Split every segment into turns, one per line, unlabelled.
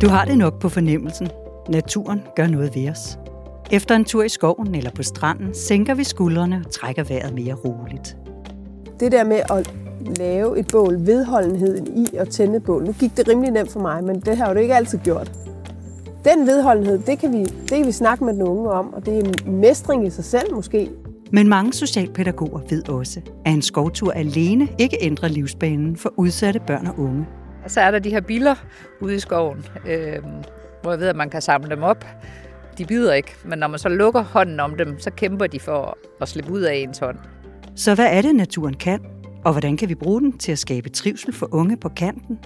Du har det nok på fornemmelsen. Naturen gør noget ved os. Efter en tur i skoven eller på stranden, sænker vi skuldrene og trækker vejret mere roligt.
Det der med at lave et bål, vedholdenheden i at tænde et bål. Nu gik det rimelig nemt for mig, men det har jo det ikke altid gjort. Den vedholdenhed, det kan, vi, det kan vi snakke med den unge om, og det er mestring i sig selv måske.
Men mange socialpædagoger ved også, at en skovtur alene ikke ændrer livsbanen for udsatte børn og unge.
Og så er der de her biller ude i skoven, øh, hvor jeg ved, at man kan samle dem op. De bider ikke, men når man så lukker hånden om dem, så kæmper de for at slippe ud af ens hånd.
Så hvad er det, naturen kan? Og hvordan kan vi bruge den til at skabe trivsel for unge på kanten?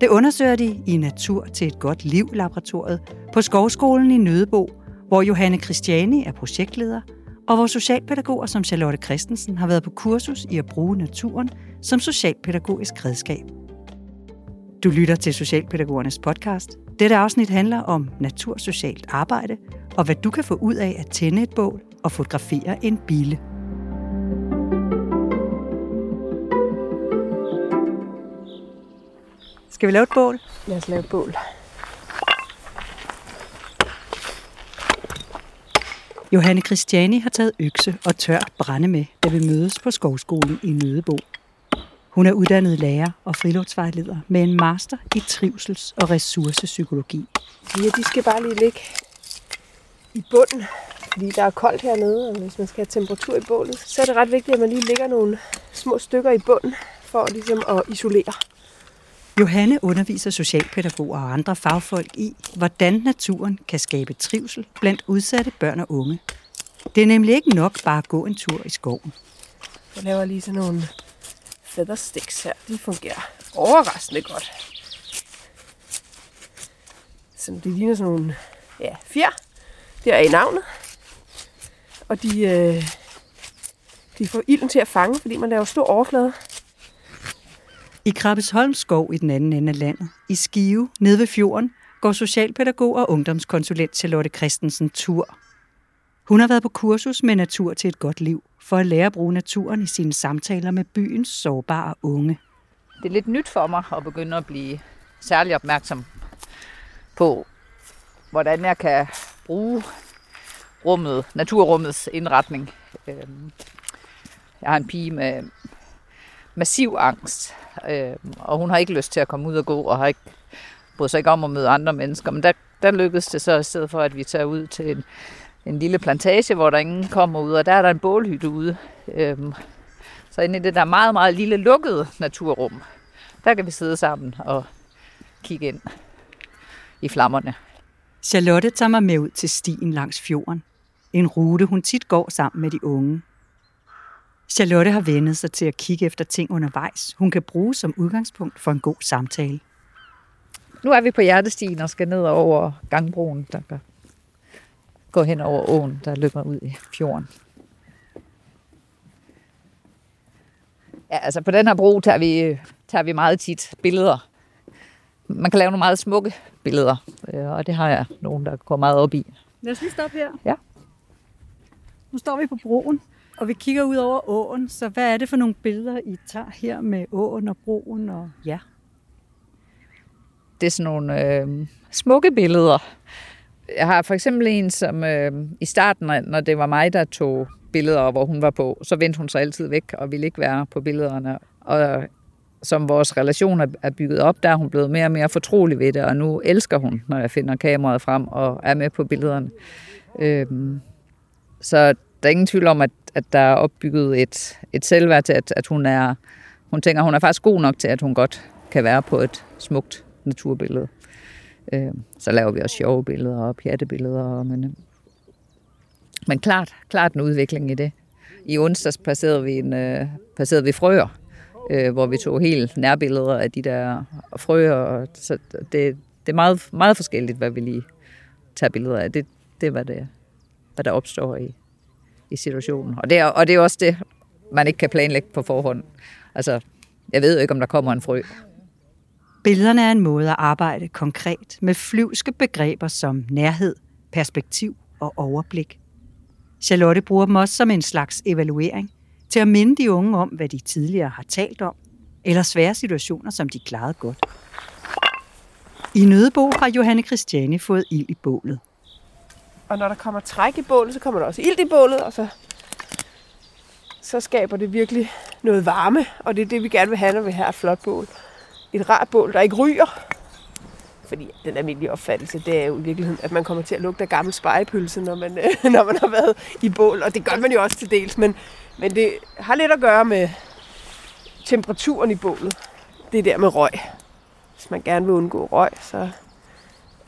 Det undersøger de i Natur til et godt liv-laboratoriet på Skovskolen i Nødebo, hvor Johanne Christiani er projektleder, og hvor socialpædagoger som Charlotte Christensen har været på kursus i at bruge naturen som socialpædagogisk redskab. Du lytter til Socialpædagogernes podcast. Dette afsnit handler om natursocialt arbejde, og hvad du kan få ud af at tænde et bål og fotografere en bille. Skal vi lave et bål?
Lad os lave et bål.
Johanne Christiani har taget økse og tør brænde med, da vi mødes på Skovskolen i Nødebo. Hun er uddannet lærer og friluftsvejleder med en master i trivsels- og ressourcepsykologi.
Ja, de skal bare lige ligge i bunden, fordi der er koldt hernede, og hvis man skal have temperatur i bålet, så er det ret vigtigt, at man lige lægger nogle små stykker i bunden, for ligesom at isolere.
Johanne underviser socialpædagoger og andre fagfolk i, hvordan naturen kan skabe trivsel blandt udsatte børn og unge. Det er nemlig ikke nok bare at gå en tur i skoven.
Jeg laver lige sådan nogle feathersticks her. De fungerer overraskende godt. Så det ligner sådan nogle ja, fjer. Det er i navnet. Og de, øh, de får ilden til at fange, fordi man laver stor overflade.
I Krabbesholm skov i den anden ende af landet, i Skive, nede ved fjorden, går socialpædagog og ungdomskonsulent Charlotte Christensen tur. Hun har været på kursus med Natur til et godt liv, for at lære at bruge naturen i sine samtaler med byens sårbare unge.
Det er lidt nyt for mig at begynde at blive særlig opmærksom på, hvordan jeg kan bruge rummet, naturrummets indretning. Øhm, jeg har en pige med massiv angst, øhm, og hun har ikke lyst til at komme ud og gå, og har ikke bryder sig ikke om at møde andre mennesker. Men der, der lykkedes det så i stedet for, at vi tager ud til en, en lille plantage, hvor der ingen kommer ud, og der er der en bålhytte ude. Øhm, så inde i det der meget, meget lille lukkede naturrum, der kan vi sidde sammen og kigge ind i flammerne.
Charlotte tager mig med ud til stien langs fjorden. En rute, hun tit går sammen med de unge. Charlotte har vendet sig til at kigge efter ting undervejs, hun kan bruge som udgangspunkt for en god samtale.
Nu er vi på hjertestien og skal ned over gangbroen, der gå hen over åen, der løber ud i fjorden. Ja, altså på den her bro tager vi, tager vi meget tit billeder. Man kan lave nogle meget smukke billeder, øh, og det har jeg nogen, der går meget op i.
Lad os lige stoppe her.
Ja.
Nu står vi på broen, og vi kigger ud over åen. Så hvad er det for nogle billeder, I tager her med åen og broen og ja?
Det er sådan nogle øh, smukke billeder. Jeg har for eksempel en, som øh, i starten, når det var mig, der tog billeder, hvor hun var på, så vendte hun sig altid væk og ville ikke være på billederne. Og som vores relation er bygget op, der er hun blevet mere og mere fortrolig ved det, og nu elsker hun, når jeg finder kameraet frem og er med på billederne. Øhm, så der er ingen tvivl om, at, at der er opbygget et, et selvværd til, at, at hun er, hun tænker, hun er faktisk god nok til, at hun godt kan være på et smukt naturbillede. Øh, så laver vi også sjove billeder og pjattebilleder, men, men klart, klart en udvikling i det. I onsdags passerede vi, en, øh, passerede vi frøer, øh, hvor vi tog helt nærbilleder af de der frøer. Så det, det er meget, meget forskelligt, hvad vi lige tager billeder af. Det, det er, hvad, det, hvad der opstår i, i situationen. Og det, er, og det er også det, man ikke kan planlægge på forhånd. Altså, jeg ved jo ikke, om der kommer en frø.
Billederne er en måde at arbejde konkret med flyvske begreber som nærhed, perspektiv og overblik. Charlotte bruger dem også som en slags evaluering til at minde de unge om, hvad de tidligere har talt om, eller svære situationer, som de klarede godt. I Nødebo har Johanne Christiane fået ild i bålet.
Og når der kommer træk i bålet, så kommer der også ild i bålet, og så, så skaber det virkelig noget varme. Og det er det, vi gerne vil have, når vi har et flot bål. Et rart bål, der ikke ryger. Fordi den almindelige opfattelse, det er jo i virkeligheden, at man kommer til at lugte af gammel spejepølse, når man, øh, når man har været i bål. Og det gør man jo også til dels, men, men det har lidt at gøre med temperaturen i bålet. Det er der med røg. Hvis man gerne vil undgå røg, så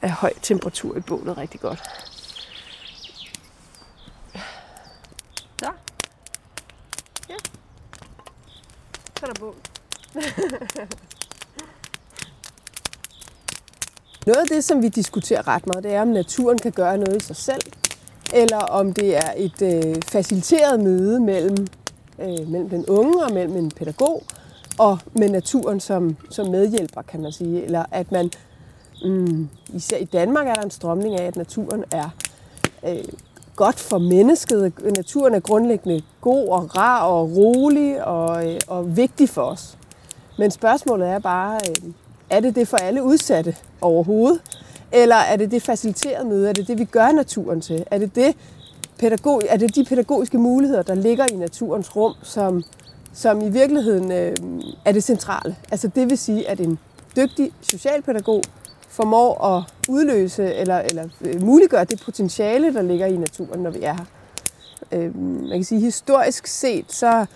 er høj temperatur i bålet rigtig godt. Så. Ja. Så er der bål. Noget af det, som vi diskuterer ret meget, det er, om naturen kan gøre noget i sig selv, eller om det er et øh, faciliteret møde mellem, øh, mellem den unge og mellem en pædagog, og med naturen som, som medhjælper, kan man sige. Eller at man, mm, især i Danmark er der en strømning af, at naturen er øh, godt for mennesket. Naturen er grundlæggende god og rar og rolig og, øh, og vigtig for os. Men spørgsmålet er bare, øh, er det det for alle udsatte overhovedet? Eller er det det faciliterede møde? Er det det, vi gør naturen til? Er det, det pædagog, er det de pædagogiske muligheder, der ligger i naturens rum, som, som i virkeligheden øh, er det centrale? Altså det vil sige, at en dygtig socialpædagog formår at udløse eller, eller øh, muliggøre det potentiale, der ligger i naturen, når vi er her. Øh, man kan sige, historisk set, så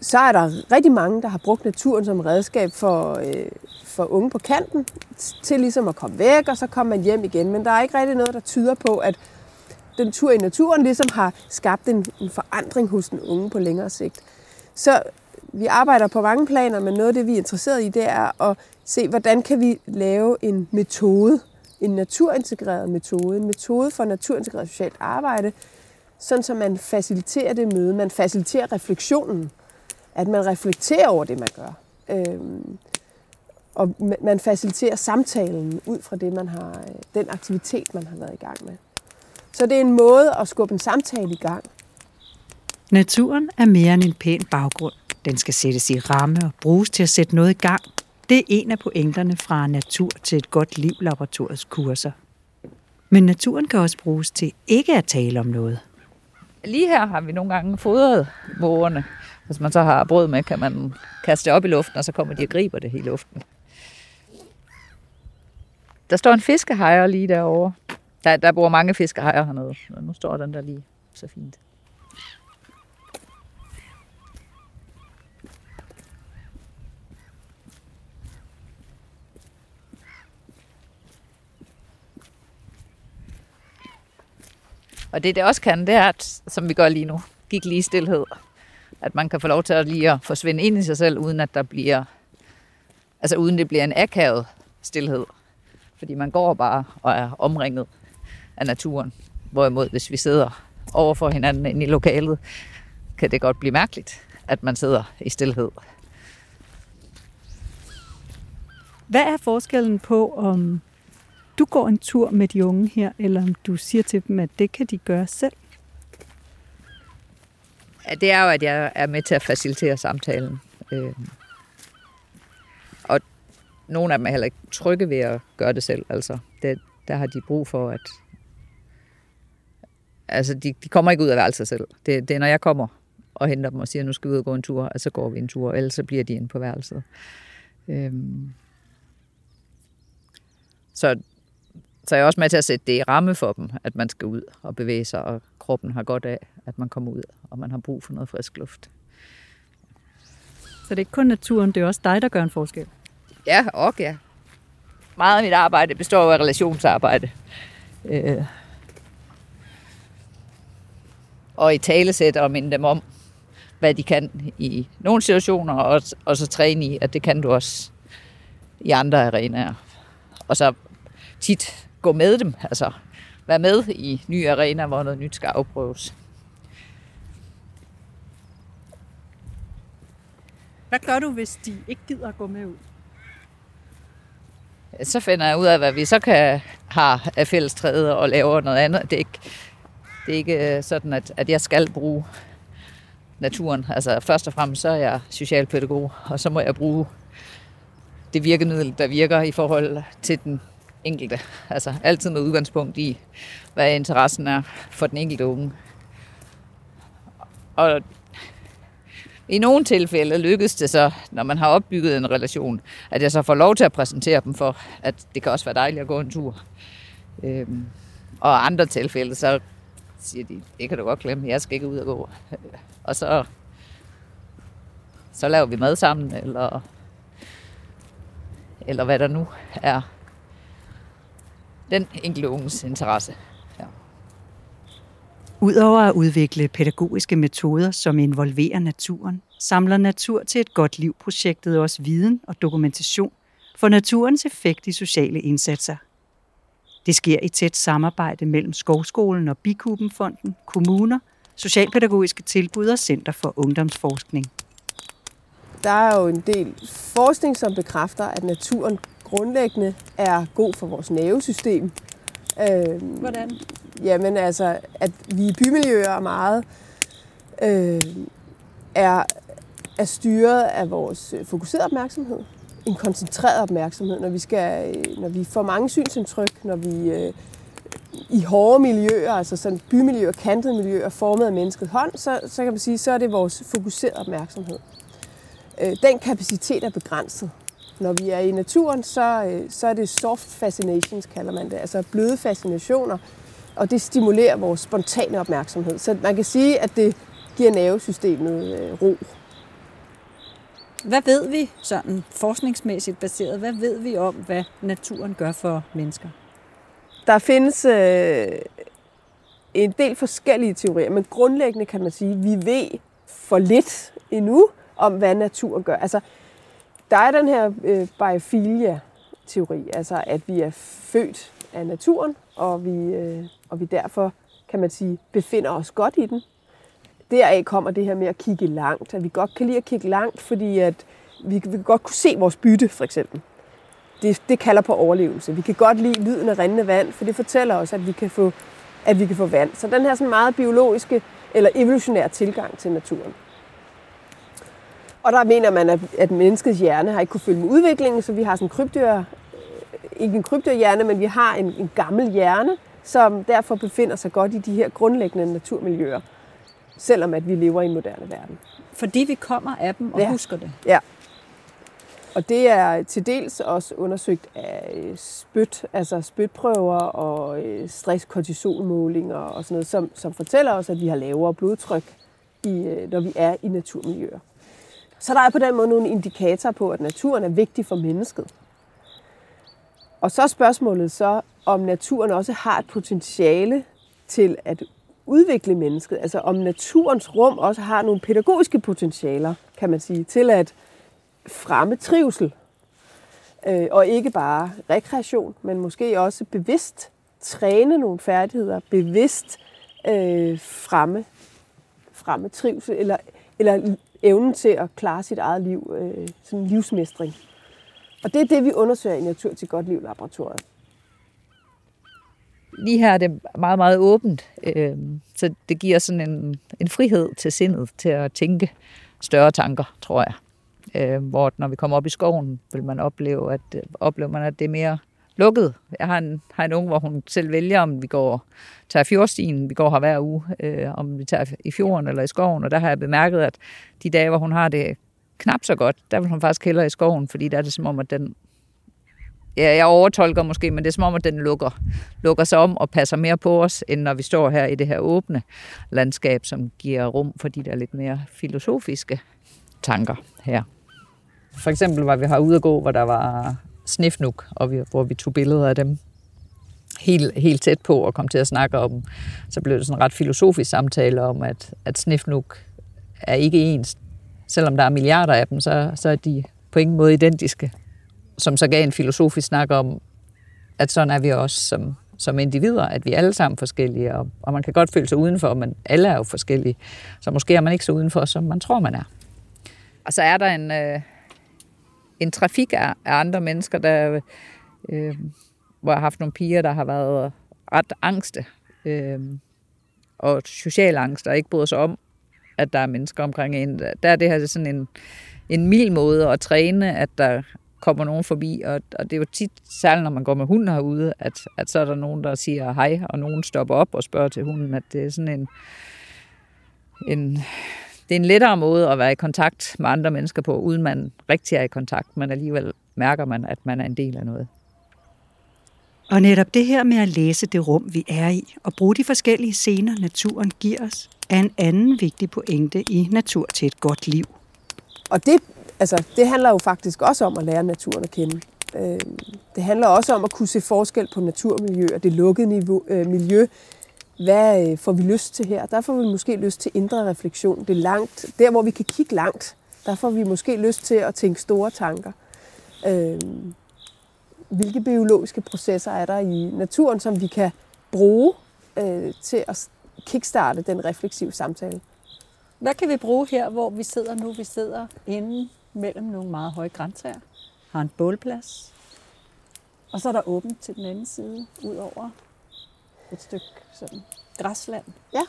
så er der rigtig mange, der har brugt naturen som redskab for, øh, for unge på kanten, til ligesom at komme væk, og så kommer man hjem igen. Men der er ikke rigtig noget, der tyder på, at den tur i naturen ligesom har skabt en, en forandring hos den unge på længere sigt. Så vi arbejder på mange planer, men noget af det, vi er interesseret i, det er at se, hvordan kan vi lave en metode, en naturintegreret metode, en metode for naturintegreret socialt arbejde, sådan så man faciliterer det møde, man faciliterer refleksionen at man reflekterer over det, man gør. Øhm, og man faciliterer samtalen ud fra det, man har, øh, den aktivitet, man har været i gang med. Så det er en måde at skubbe en samtale i gang.
Naturen er mere end en pæn baggrund. Den skal sættes i ramme og bruges til at sætte noget i gang. Det er en af pointerne fra Natur til et godt liv laboratoriets kurser. Men naturen kan også bruges til ikke at tale om noget.
Lige her har vi nogle gange fodret vågerne hvis man så har brød med, kan man kaste det op i luften, og så kommer de og griber det i luften. Der står en fiskehejer lige derovre. Der, der bor mange fiskehejer hernede. Og nu står den der lige så fint. Og det, det også kan, det er, at, som vi gør lige nu, gik lige stillhed at man kan få lov til at lige at forsvinde ind i sig selv, uden at der bliver, altså uden det bliver en akavet stillhed. Fordi man går bare og er omringet af naturen. Hvorimod, hvis vi sidder over for hinanden inde i lokalet, kan det godt blive mærkeligt, at man sidder i stillhed.
Hvad er forskellen på, om du går en tur med de unge her, eller om du siger til dem, at det kan de gøre selv?
Det er jo, at jeg er med til at facilitere samtalen. Øh, og nogle af dem er heller ikke trygge ved at gøre det selv. Altså, det, der har de brug for, at... Altså, de, de kommer ikke ud af værelset selv. Det, det er, når jeg kommer og henter dem og siger, nu skal vi ud og gå en tur, og så går vi en tur, ellers så bliver de inde på værelset. Øh. Så, så jeg er også med til at sætte det i ramme for dem, at man skal ud og bevæge sig, og kroppen har godt af, at man kommer ud, og man har brug for noget frisk luft.
Så det er ikke kun naturen, det er også dig, der gør en forskel?
Ja, og ja. Meget af mit arbejde består af relationsarbejde. Øh. Og i talesæt og minde dem om, hvad de kan i nogle situationer, og, og så træne i, at det kan du også i andre arenaer. Og så tit gå med dem, altså være med i nye arenaer, hvor noget nyt skal afprøves.
Hvad gør du, hvis de ikke gider at gå med ud?
Så finder jeg ud af, hvad vi så kan have af fællestræde og lave noget andet. Det er ikke, det er ikke øh, sådan, at, at jeg skal bruge naturen. Altså først og fremmest så er jeg socialpædagog, og så må jeg bruge det virkemiddel, der virker i forhold til den enkelte. Altså altid med udgangspunkt i, hvad interessen er for den enkelte unge. Og i nogle tilfælde lykkes det så, når man har opbygget en relation, at jeg så får lov til at præsentere dem for, at det kan også være dejligt at gå en tur. Øhm, og andre tilfælde, så siger de, det kan du godt glemme, jeg skal ikke ud og gå. Og så, så laver vi mad sammen, eller, eller hvad der nu er den enkelte unges interesse. Ja.
Udover at udvikle pædagogiske metoder, som involverer naturen, samler Natur til et godt liv-projektet også viden og dokumentation for naturens effekt i sociale indsatser. Det sker i tæt samarbejde mellem Skovskolen og Bikubenfonden, kommuner, socialpædagogiske tilbud og Center for Ungdomsforskning.
Der er jo en del forskning, som bekræfter, at naturen grundlæggende er god for vores nervesystem.
Øh, Hvordan?
Jamen altså, at vi i bymiljøer er meget øh, er, er styret af vores fokuserede opmærksomhed. En koncentreret opmærksomhed, når vi, skal, når vi får mange synsindtryk, når vi øh, i hårde miljøer, altså sådan bymiljøer, kantede miljøer, formet af menneskets hånd, så, så kan man sige, så er det vores fokuserede opmærksomhed. Øh, den kapacitet er begrænset. Når vi er i naturen, så, øh, så er det soft fascinations, kalder man det, altså bløde fascinationer, og det stimulerer vores spontane opmærksomhed. Så man kan sige, at det giver nervesystemet øh, ro.
Hvad ved vi sådan forskningsmæssigt baseret? Hvad ved vi om, hvad naturen gør for mennesker?
Der findes øh, en del forskellige teorier, men grundlæggende kan man sige, at vi ved for lidt endnu om, hvad naturen gør. Altså, der er den her øh, biofilia-teori, altså at vi er født af naturen, og vi, øh, og vi derfor, kan man sige, befinder os godt i den. Deraf kommer det her med at kigge langt, at vi godt kan lide at kigge langt, fordi at vi, vi kan godt kunne se vores bytte, for eksempel. Det, det kalder på overlevelse. Vi kan godt lide lyden af rindende vand, for det fortæller os, at vi kan få, at vi kan få vand. Så den her sådan meget biologiske eller evolutionære tilgang til naturen. Og der mener man, at, at menneskets hjerne har ikke kunne følge med udviklingen, så vi har sådan en krybdyr, øh, ikke en krybdyrhjerne, men vi har en, en gammel hjerne, som derfor befinder sig godt i de her grundlæggende naturmiljøer, selvom at vi lever i en moderne verden.
Fordi vi kommer af dem og
ja.
husker det.
Ja. Og det er til dels også undersøgt af øh, spyt, altså spytprøver og øh, stress-kortisolmålinger og sådan noget, som, som fortæller os, at vi har lavere blodtryk, i, når vi er i naturmiljøer. Så der er på den måde nogle indikatorer på, at naturen er vigtig for mennesket. Og så er spørgsmålet så, om naturen også har et potentiale til at udvikle mennesket. Altså om naturens rum også har nogle pædagogiske potentialer, kan man sige, til at fremme trivsel. Øh, og ikke bare rekreation, men måske også bevidst træne nogle færdigheder, bevidst øh, fremme, fremme trivsel, eller, eller evnen til at klare sit eget liv, øh, sådan livsmestring. Og det er det, vi undersøger i Natur til Godt Liv Laboratoriet.
Lige her er det meget, meget åbent, øh, så det giver sådan en, en frihed til sindet til at tænke større tanker, tror jeg. Øh, hvor når vi kommer op i skoven, vil man opleve, at, øh, oplever man, at det er mere lukket. Jeg har en, har en unge, hvor hun selv vælger, om vi går tager fjordstien. Vi går her hver uge, øh, om vi tager i fjorden eller i skoven. Og der har jeg bemærket, at de dage, hvor hun har det knap så godt, der vil hun faktisk hellere i skoven, fordi der er det som om, at den ja, jeg overtolker måske, men det er som om, at den lukker, lukker sig om og passer mere på os, end når vi står her i det her åbne landskab, som giver rum for de der lidt mere filosofiske tanker her. For eksempel var vi herude at gå, hvor der var snifnuk, og vi, hvor vi tog billeder af dem helt, helt tæt på og kom til at snakke om, så blev det sådan en ret filosofisk samtale om, at, at snifnuk er ikke ens. Selvom der er milliarder af dem, så, så er de på ingen måde identiske. Som så gav en filosofisk snak om, at sådan er vi også som, som individer, at vi er alle sammen forskellige, og, og man kan godt føle sig udenfor, men alle er jo forskellige. Så måske er man ikke så udenfor, som man tror, man er. Og så er der en, øh, en trafik af, af andre mennesker, der, øh, hvor jeg har haft nogle piger, der har været ret angste øh, og social angst, og ikke bryder sig om, at der er mennesker omkring en. Der er det her sådan en, en mild måde at træne, at der kommer nogen forbi, og, og det er jo tit, særligt når man går med hunden herude, at, at så er der nogen, der siger hej, og nogen stopper op og spørger til hunden, at det er sådan en, en det er en lettere måde at være i kontakt med andre mennesker på, uden man rigtig er i kontakt, men alligevel mærker man, at man er en del af noget.
Og netop det her med at læse det rum, vi er i, og bruge de forskellige scener, naturen giver os, er en anden vigtig pointe i Natur til et godt liv.
Og det, altså, det handler jo faktisk også om at lære naturen at kende. Øh, det handler også om at kunne se forskel på naturmiljø og det lukkede niveau, øh, miljø. Hvad øh, får vi lyst til her? Der får vi måske lyst til indre refleksion. Det er langt. Der, hvor vi kan kigge langt, der får vi måske lyst til at tænke store tanker. Øh, hvilke biologiske processer er der i naturen, som vi kan bruge øh, til at kickstarte den refleksive samtale.
Hvad kan vi bruge her, hvor vi sidder nu? Vi sidder inde mellem nogle meget høje græntræer, har en bålplads, og så er der åbent til den anden side, ud over et stykke sådan græsland.
Ja.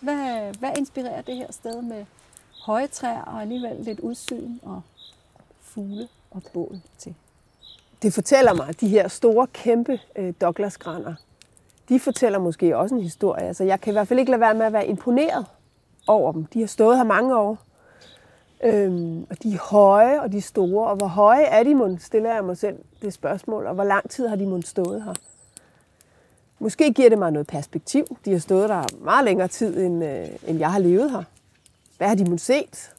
Hvad, hvad inspirerer det her sted med høje træer og alligevel lidt udsyn og fugle og bål til?
Det fortæller mig, at de her store, kæmpe øh, de fortæller måske også en historie. Altså, jeg kan i hvert fald ikke lade være med at være imponeret over dem. De har stået her mange år. Øhm, og de er høje, og de er store. Og hvor høje er de mon, stiller jeg mig selv det spørgsmål. Og hvor lang tid har de mon stået her? Måske giver det mig noget perspektiv. De har stået der meget længere tid, end, øh, end jeg har levet her. Hvad har de måske set?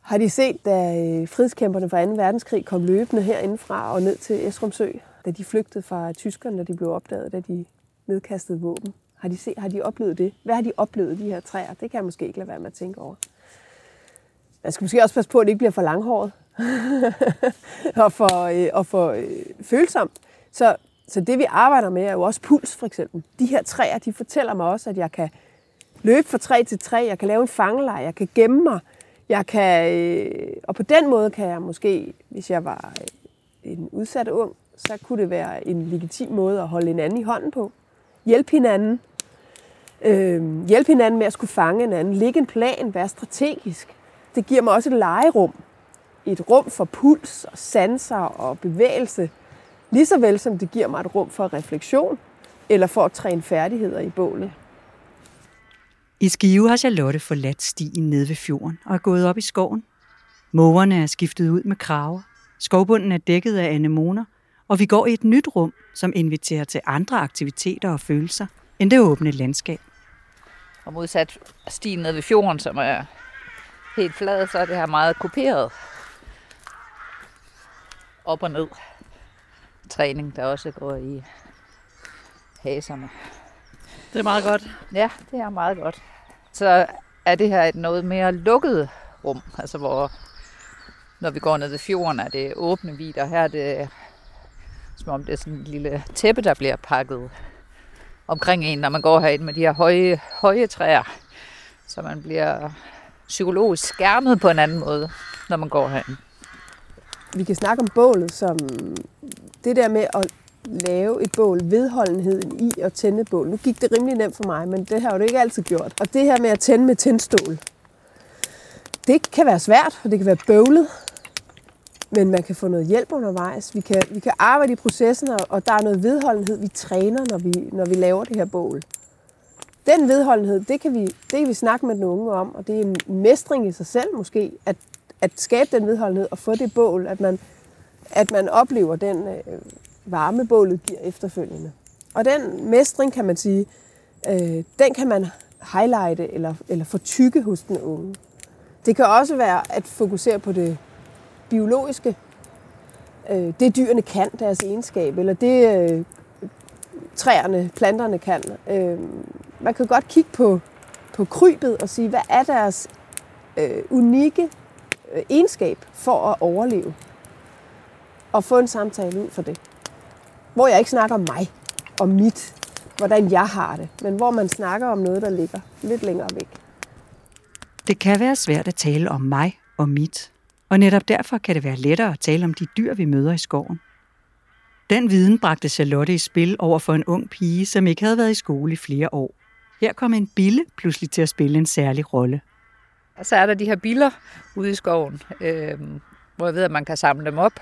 Har de set, da øh, fredskæmperne fra 2. verdenskrig kom løbende herindefra og ned til Esrumsø, da de flygtede fra tyskerne, da de blev opdaget, da de nedkastede våben? Har de, set, har de oplevet det? Hvad har de oplevet, de her træer? Det kan jeg måske ikke lade være med at tænke over. Man skal måske også passe på, at det ikke bliver for langhåret og for, øh, og for øh, følsomt. Så, så det, vi arbejder med, er jo også puls, for eksempel. De her træer, de fortæller mig også, at jeg kan løbe fra træ til træ, jeg kan lave en fangelej, jeg kan gemme mig, jeg kan, øh, og på den måde kan jeg måske, hvis jeg var øh, en udsat ung, så kunne det være en legitim måde at holde hinanden i hånden på. Hjælpe hinanden. Øh, hjælpe hinanden med at skulle fange hinanden. Lægge en plan, være strategisk. Det giver mig også et legerum. Et rum for puls og sanser og bevægelse. Lige så vel som det giver mig et rum for refleksion, eller for at træne færdigheder i bålet.
I Skive har Charlotte forladt stien ned ved fjorden og er gået op i skoven. Mågerne er skiftet ud med kraver. Skovbunden er dækket af anemoner, og vi går i et nyt rum, som inviterer til andre aktiviteter og følelser end det åbne landskab.
Og modsat stien ned ved fjorden, som er helt flad, så er det her meget kuperet. Op og ned. Træning, der også går i haserne.
Det er meget godt.
Ja, det er meget godt. Så er det her et noget mere lukket rum, altså hvor når vi går ned ved fjorden, er det åbne vider. Her er det som om det er sådan en lille tæppe, der bliver pakket omkring en, når man går herind med de her høje, høje træer. Så man bliver psykologisk skærmet på en anden måde, når man går herind.
Vi kan snakke om bålet som det der med at lave et bål, vedholdenheden i at tænde bål. Nu gik det rimelig nemt for mig, men det har jo det ikke altid gjort. Og det her med at tænde med tændstål, det kan være svært, og det kan være bøvlet, men man kan få noget hjælp undervejs. Vi kan, vi kan arbejde i processen, og der er noget vedholdenhed, vi træner, når vi, når vi laver det her bål. Den vedholdenhed, det kan, vi, det kan vi snakke med den unge om, og det er en mestring i sig selv måske, at, at skabe den vedholdenhed og få det bål, at man, at man oplever den øh, varme, bålet giver efterfølgende. Og den mestring, kan man sige, øh, den kan man highlighte eller, eller fortykke hos den unge. Det kan også være at fokusere på det biologiske. Øh, det dyrene kan, deres egenskab, eller det øh, træerne, planterne kan. Øh, man kan godt kigge på, på krybet og sige, hvad er deres øh, unikke Øh, egenskab for at overleve? Og få en samtale ud for det. Hvor jeg ikke snakker om mig og mit, hvordan jeg har det, men hvor man snakker om noget, der ligger lidt længere væk.
Det kan være svært at tale om mig og mit, og netop derfor kan det være lettere at tale om de dyr, vi møder i skoven. Den viden bragte Charlotte i spil over for en ung pige, som ikke havde været i skole i flere år. Her kom en bille pludselig til at spille en særlig rolle.
Og så er der de her biller ude i skoven, øh, hvor jeg ved, at man kan samle dem op.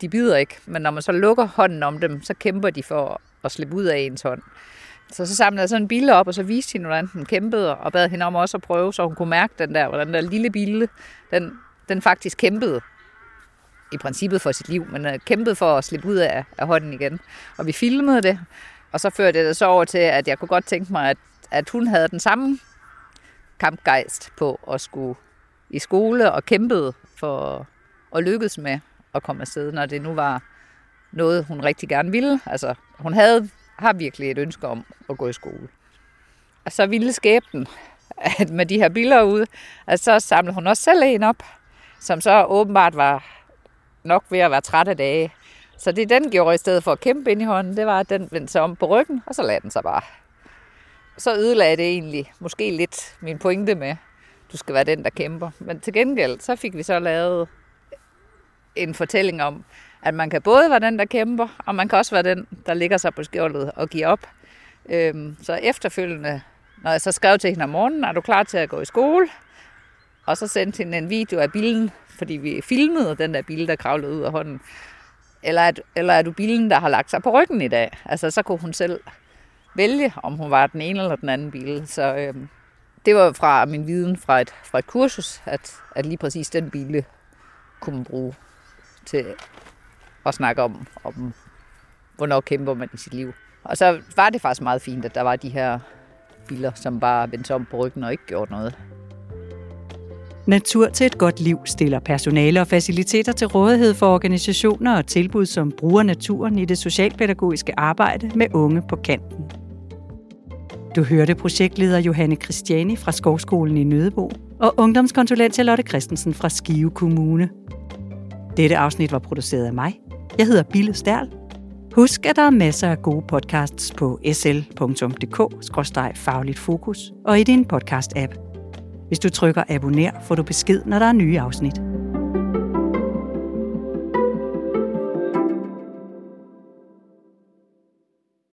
De bider ikke, men når man så lukker hånden om dem, så kæmper de for at slippe ud af ens hånd. Så så samlede jeg sådan en bille op, og så viste hende, hvordan den kæmpede, og bad hende om også at prøve, så hun kunne mærke den der, hvordan den der lille bille, den, den faktisk kæmpede i princippet for sit liv, men øh, kæmpede for at slippe ud af, af hånden igen. Og vi filmede det, og så førte det så over til, at jeg kunne godt tænke mig, at, at hun havde den samme kampgejst på at skulle i skole og kæmpede for at lykkes med at komme afsted, når det nu var noget, hun rigtig gerne ville. Altså, hun havde, har virkelig et ønske om at gå i skole. Og så ville skæbnen, at med de her billeder ude, at så samlede hun også selv en op, som så åbenbart var nok ved at være træt af dage. Så det den gjorde i stedet for at kæmpe ind i hånden, det var, at den vendte sig om på ryggen, og så lagde den sig bare. Så ødelagde det egentlig måske lidt min pointe med, du skal være den, der kæmper. Men til gengæld, så fik vi så lavet en fortælling om, at man kan både være den, der kæmper, og man kan også være den, der ligger sig på skjoldet og giver op. Øhm, så efterfølgende, når jeg så skrev til hende om morgenen, er du klar til at gå i skole? Og så sendte hende en video af bilen, fordi vi filmede den der bil, der kravlede ud af hånden. Eller er, eller er du bilen, der har lagt sig på ryggen i dag? Altså, så kunne hun selv vælge, om hun var den ene eller den anden bil. Så øh, det var fra min viden fra et, fra et kursus, at, at lige præcis den bil øh, kunne man bruge til at snakke om, om, hvornår kæmper man i sit liv. Og så var det faktisk meget fint, at der var de her biler, som bare vendte om på ryggen og ikke gjorde noget.
Natur til et godt liv stiller personale og faciliteter til rådighed for organisationer og tilbud, som bruger naturen i det socialpædagogiske arbejde med unge på kanten. Du hørte projektleder Johanne Christiani fra Skovskolen i Nødebo og ungdomskonsulent Charlotte Christensen fra Skive Kommune. Dette afsnit var produceret af mig. Jeg hedder Bille Stærl. Husk, at der er masser af gode podcasts på sl.dk-fagligt fokus og i din podcast-app. Hvis du trykker abonner, får du besked, når der er nye afsnit.